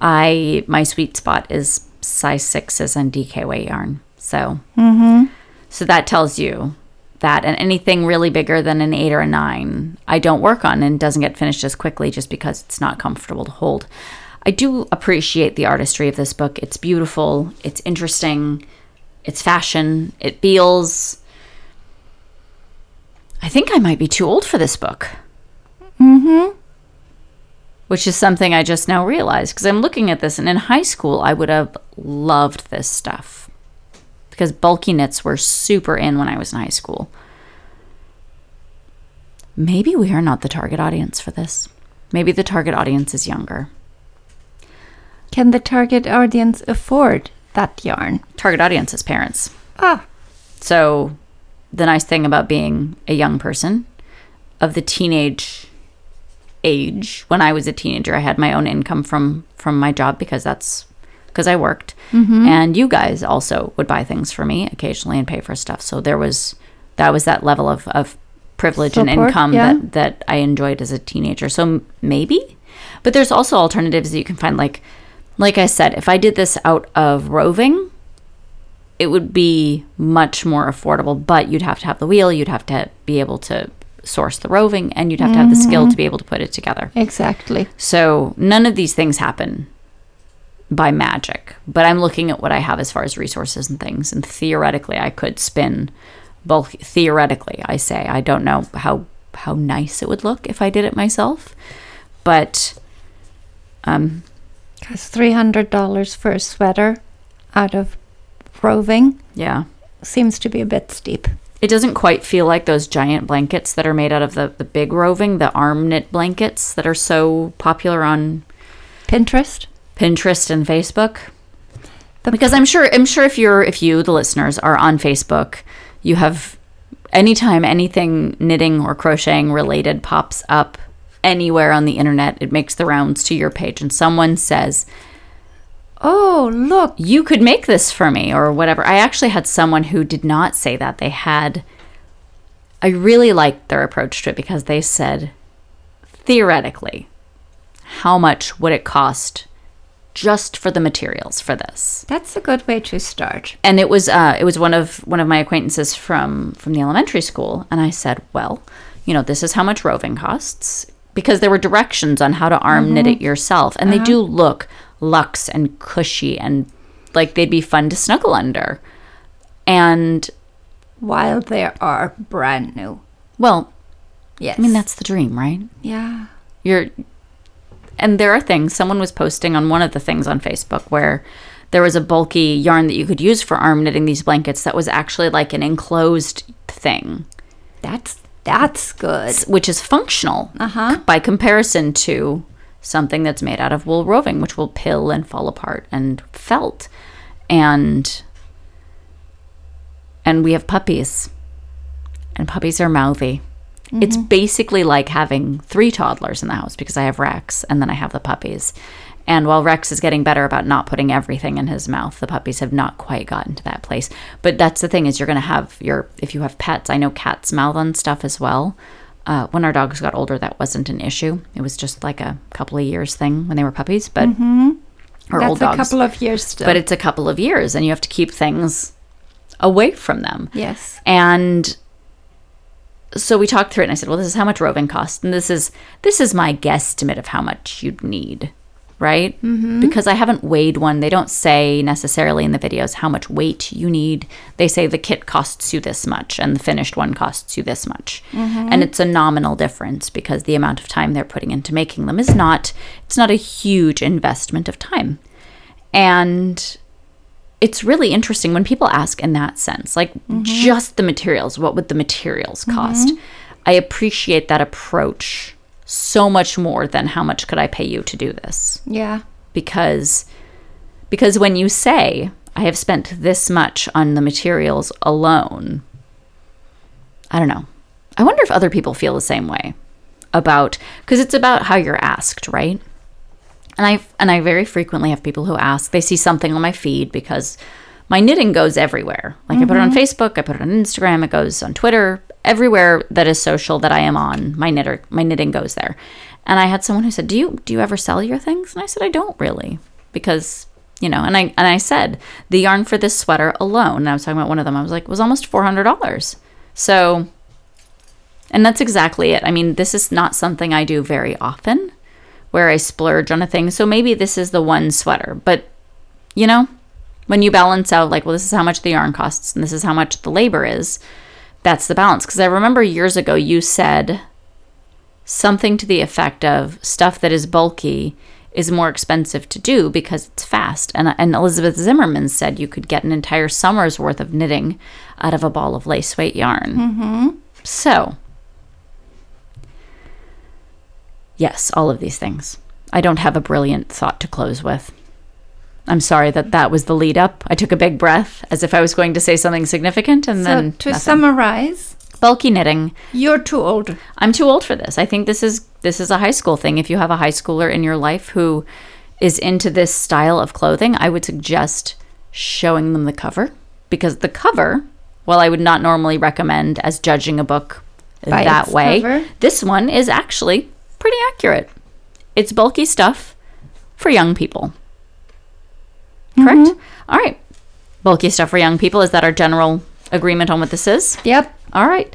I, my sweet spot is size sixes and DK weight yarn. So, mm-hmm. so that tells you that. And anything really bigger than an eight or a nine, I don't work on and doesn't get finished as quickly just because it's not comfortable to hold. I do appreciate the artistry of this book. It's beautiful, it's interesting, it's fashion, it feels. I think I might be too old for this book. Mm-hmm. which is something I just now realized because I'm looking at this and in high school I would have loved this stuff because bulky knits were super in when I was in high school. Maybe we are not the target audience for this. Maybe the target audience is younger. Can the target audience afford that yarn? Target audience is parents. Ah, So, the nice thing about being a young person of the teenage age, when I was a teenager, I had my own income from from my job because that's because I worked, and you guys also would buy things for me occasionally and pay for stuff. So there was that was that level of of privilege and income yeah. that that I enjoyed as a teenager. So maybe, but there's also alternatives that you can find. Like like I said, if I did this out of roving, it would be much more affordable, but you'd have to have the wheel, you'd have to be able to source the roving, and you'd have to have the skill to be able to put it together. exactly. So none of these things happen by magic, but I'm looking at what I have as far as resources and things, and theoretically, I could spin bulk. Theoretically, I say I don't know how how nice it would look if I did it myself, but um, Because $300 for a sweater out of roving yeah. seems to be a bit steep. It doesn't quite feel like those giant blankets that are made out of the, the big roving, the arm knit blankets that are so popular on Pinterest? Pinterest and Facebook. The- because I'm sure I'm sure if you're if you the listeners are on Facebook, you have anytime anything knitting or crocheting related pops up anywhere on the internet, it makes the rounds to your page and someone says, Oh, look. you could make this for me or whatever. I actually had someone who did not say that. They had, I really liked their approach to it because they said, theoretically, how much would it cost just for the materials for this? That's a good way to start. And it was uh, it was one of one of my acquaintances from from the elementary school, and I said, well, you know, this is how much roving costs because there were directions on how to arm knit it mm-hmm. yourself, and they uh-huh. do look luxe and cushy and like they'd be fun to snuggle under. And While they are brand new. well, Yes. I mean that's the dream, right? Yeah. you're and there are things someone was posting on one of the things on facebook where there was a bulky yarn that you could use for arm knitting these blankets that was actually like an enclosed thing That's that's good. which is functional Uh-huh. by comparison to something that's made out of wool roving which will pill and fall apart and felt and and we have puppies and puppies are mouthy it's basically like having three toddlers in the house because I have Rex and then I have the puppies. And while Rex is getting better about not putting everything in his mouth, the puppies have not quite gotten to that place. But that's the thing is you're going to have your if you have pets. I know cats mouth on stuff as well. Uh, when our dogs got older, that wasn't an issue. It was just like a couple of years thing when they were puppies, but or That's old a couple of years still. but it's a couple of years, and you have to keep things away from them. yes. And so we talked through it and I said, "Well, this is how much roving costs and this is this is my guesstimate of how much you'd need." Right? Mm-hmm. Because I haven't weighed one. They don't say necessarily in the videos how much weight you need. They say the kit costs you this much and the finished one costs you this much. Mm-hmm. And it's a nominal difference because the amount of time they're putting into making them is not it's not a huge investment of time. And it's really interesting when people ask in that sense, like mm-hmm. just the materials, what would the materials cost? Mm-hmm. I appreciate that approach so much more than how much could I pay you to do this? Yeah. Because because when you say I have spent this much on the materials alone, I don't know. I wonder if other people feel the same way about because it's about how you're asked, right? And I and I very frequently have people who ask. They see something on my feed because my knitting goes everywhere. Like I put it on mm-hmm. Facebook, I put it on Instagram, it goes on Twitter, everywhere that is social that I am on. My knitter, my knitting goes there. And I had someone who said, "Do you do you ever sell your things?" And I said, "I don't really because." You know, and I and I said the yarn for this sweater alone. And I was talking about one of them. I was like, was almost four hundred dollars. So and that's exactly it. I mean, this is not something I do very often where I splurge on a thing. So maybe this is the one sweater. But, you know, when you balance out, like, well, this is how much the yarn costs and this is how much the labor is, that's the balance. Because I remember years ago you said, something to the effect of stuff that is bulky is more expensive to do because it's fast. And, and Elizabeth Zimmermann said you could get an entire summer's worth of knitting out of a ball of lace weight yarn. Mm-hmm. So, yes, all of these things. I don't have a brilliant thought to close with. I'm sorry that that was the lead up. I took a big breath as if I was going to say something significant and So then to nothing. summarize, bulky knitting. you're too old. I'm too old for this. I think this is this is a high school thing. If you have a high schooler in your life who is into this style of clothing, I would suggest showing them the cover because the cover, while I would not normally recommend as judging a book By that way, cover? this one is actually pretty accurate. It's bulky stuff for young people. Correct? Mm-hmm. All right. Bulky stuff for young people. Is that our general agreement on what this is? Yep. All right.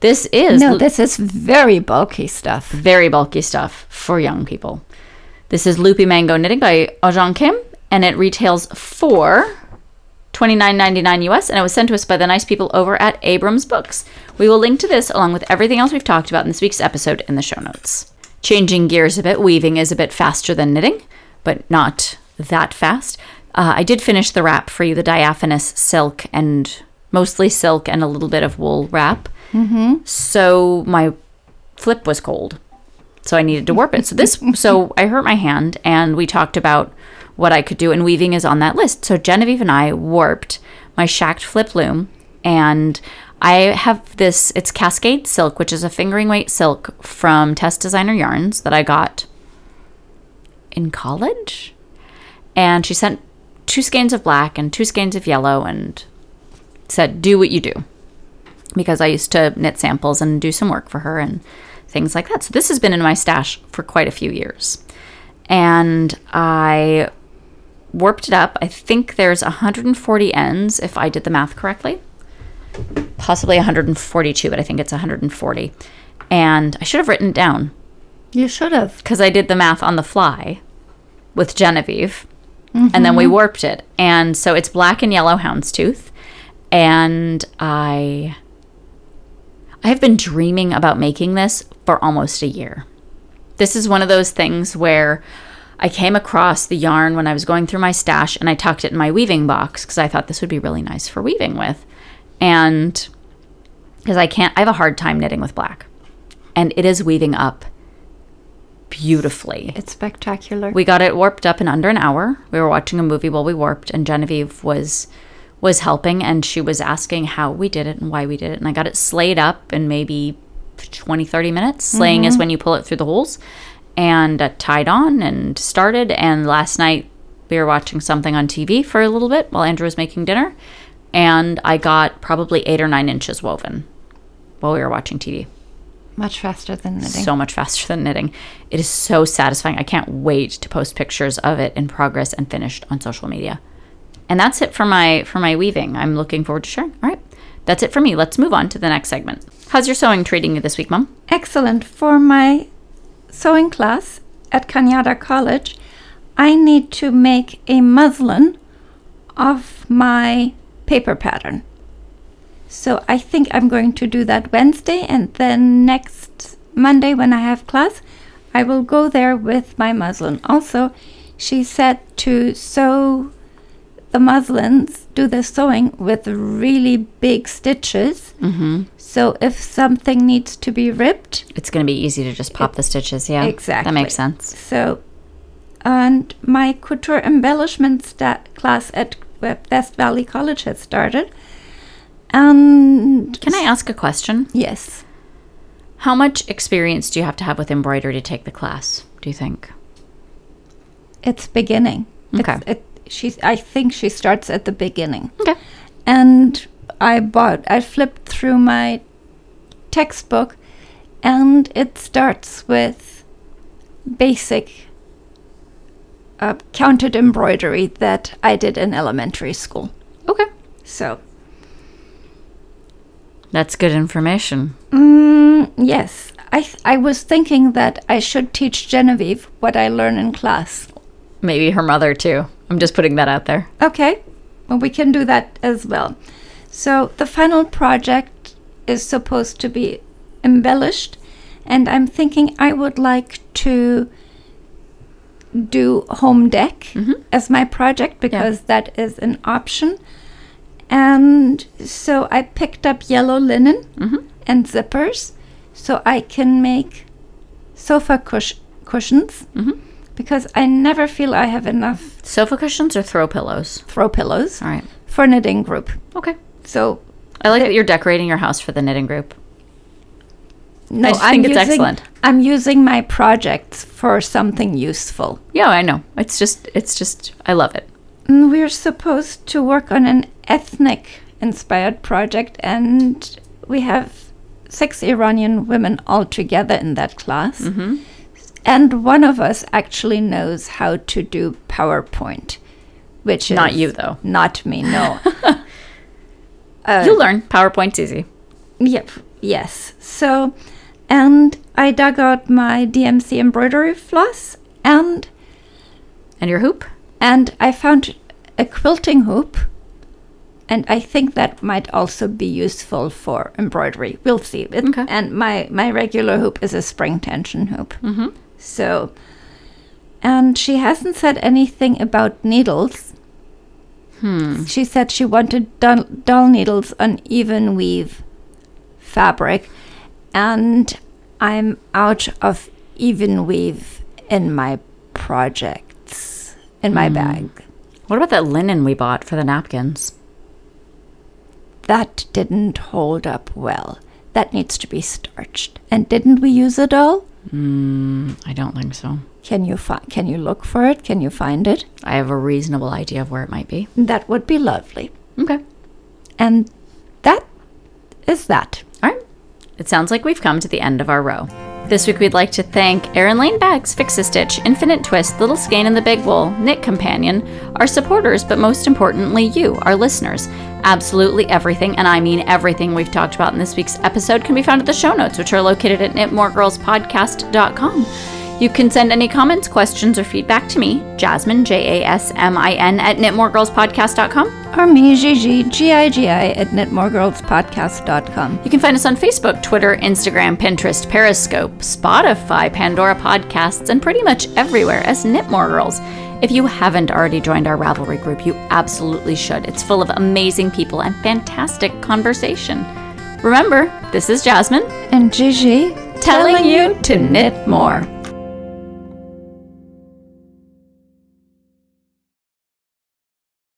This is No, this is very bulky stuff. very bulky stuff for young people. This is Loopy Mango Knitting by Waejong Kim, and it retails for $29.99 US, and it was sent to us by the nice people over at Abrams Books. We will link to this along with everything else we've talked about in this week's episode in the show notes. Changing gears a bit, weaving is a bit faster than knitting, but not that fast. Uh, I did finish the wrap for you, the diaphanous silk and mostly silk and a little bit of wool wrap. Mm-hmm. So my flip was cold so I needed to warp it. So this, so I hurt my hand, and we talked about what I could do, and weaving is on that list. So Genevieve and I warped my Schacht Flip loom, and I have this. It's Cascade Silk, which is a fingering weight silk from Tess' Designer Yarns that I got in college, and she sent two skeins of black and two skeins of yellow, and said, "Do what you do." because I used to knit samples and do some work for her and things like that. So this has been in my stash for quite a few years. And I warped it up. I think there's 140 ends if I did the math correctly. Possibly 142, but I think it's 140. And I should have written it down You should have. because I did the math on the fly with Genevieve, and then we mm-hmm. warped it. And so it's black and yellow houndstooth, and I I have been dreaming about making this for almost a year. This is one of those things where I came across the yarn when I was going through my stash and I tucked it in my weaving box because I thought this would be really nice for weaving with. And because I can't, I have a hard time knitting with black. And it is weaving up beautifully. It's spectacular. We got it warped up in under an hour. We were watching a movie while we warped, and Genevieve was was helping, and she was asking how we did it and why we did it. And I got it sleyed up in maybe 20, 30 minutes. Sleying is when you pull it through the holes, and uh, tied on and started. And last night we were watching something on TV for a little bit while Andrew was making dinner, and I got probably eight or nine inches woven while we were watching TV Much faster than knitting. so much faster than knitting. It is so satisfying. I can't wait to post pictures of it in progress and finished on social media. And that's it for my for my weaving. I'm looking forward to sharing. All right. That's it for me. Let's move on to the next segment. How's your sewing treating you this week, Mom? Excellent. For my sewing class at Cañada College, I need to make a muslin of my paper pattern. So I think I'm going to do that Wednesday, and then next Monday, when I have class, I will go there with my muslin. Also, she said to sew the muslins, do the sewing with really big stitches. Mm-hmm. So if something needs to be ripped, It's going to be easy to just pop the stitches. Yeah, Exactly. That makes sense. so and my couture embellishment sta- class at West Valley College has started. And Can I ask a question? Yes, How much experience do you have to have with embroidery to take the class? Do you think? it's beginning. Okay. It's, it, she's. I think she starts at the beginning. Okay. And I bought. I flipped through my textbook, and it starts with basic uh, counted embroidery that I did in elementary school. Okay. So, That's good information. mm, yes, I th- I was thinking that I should teach Genevieve what I learn in class. Maybe her mother too. I'm just putting that out there. Okay, well, we can do that as well. So the final project is supposed to be embellished, and I'm thinking I would like to do home dec as my project because that is an option. And so I picked up yellow linen mm-hmm. and zippers so I can make sofa cush- cushions mm-hmm. because I never feel I have enough Sofa cushions or throw pillows? throw pillows All right. for knitting group. Okay. So I like that you're decorating your house for the knitting group. no, just think it's excellent. I'm using my projects for something useful. Yeah, I know. It's just, it's just, I love it. Mm, We're supposed to work on an ethnic inspired project, and we have six Iranian women all together in that class. Mm-hmm. And one of us actually knows how to do PowerPoint, which is Not you, though. Not me, no. You'll learn. PowerPoint's easy. Yep. Yes. So, and I dug out my DMC embroidery floss and And your hoop? And I found a quilting hoop. And I think that might also be useful for embroidery. We'll see. It- Okay. And my my regular hoop is a spring tension hoop. Mm-hmm. So, and she hasn't said anything about needles. Hmm. She said she wanted dull, dull needles on even weave fabric, and I'm out of even weave in my projects in my hmm. bag. What about that linen we bought for the napkins? That didn't hold up well. That needs to be starched. And didn't we use it all? Hmm, I don't think so. Can you fi- can you look for it? Can you find it? I have a reasonable idea of where it might be. That would be lovely. Okay. And that is that. All right. It sounds like we've come to the end of our row. This week we'd like to thank Erin Lane Bags, Fix a Stitch, Infinite Twist, Little Skein and the Big Wool, Knit Companion, our supporters, but most importantly, you, our listeners. Absolutely everything, and I mean everything we've talked about in this week's episode can be found at the show notes, which are located at knitmoregirlspodcast.com. You can send any comments, questions, or feedback to me, Jasmin, J A S M I N, at knitmoregirlspodcast.com. Or me, Gigi, G-I-G-I, at knitmoregirlspodcast.com. You can find us on Facebook, Twitter, Instagram, Pinterest, Periscope, Spotify, Pandora Podcasts, and pretty much everywhere as Knitmore Girls. If you haven't already joined our Ravelry group, you absolutely should. It's full of amazing people and fantastic conversation. Remember, this is Jasmin And Gigi, telling you to knit more.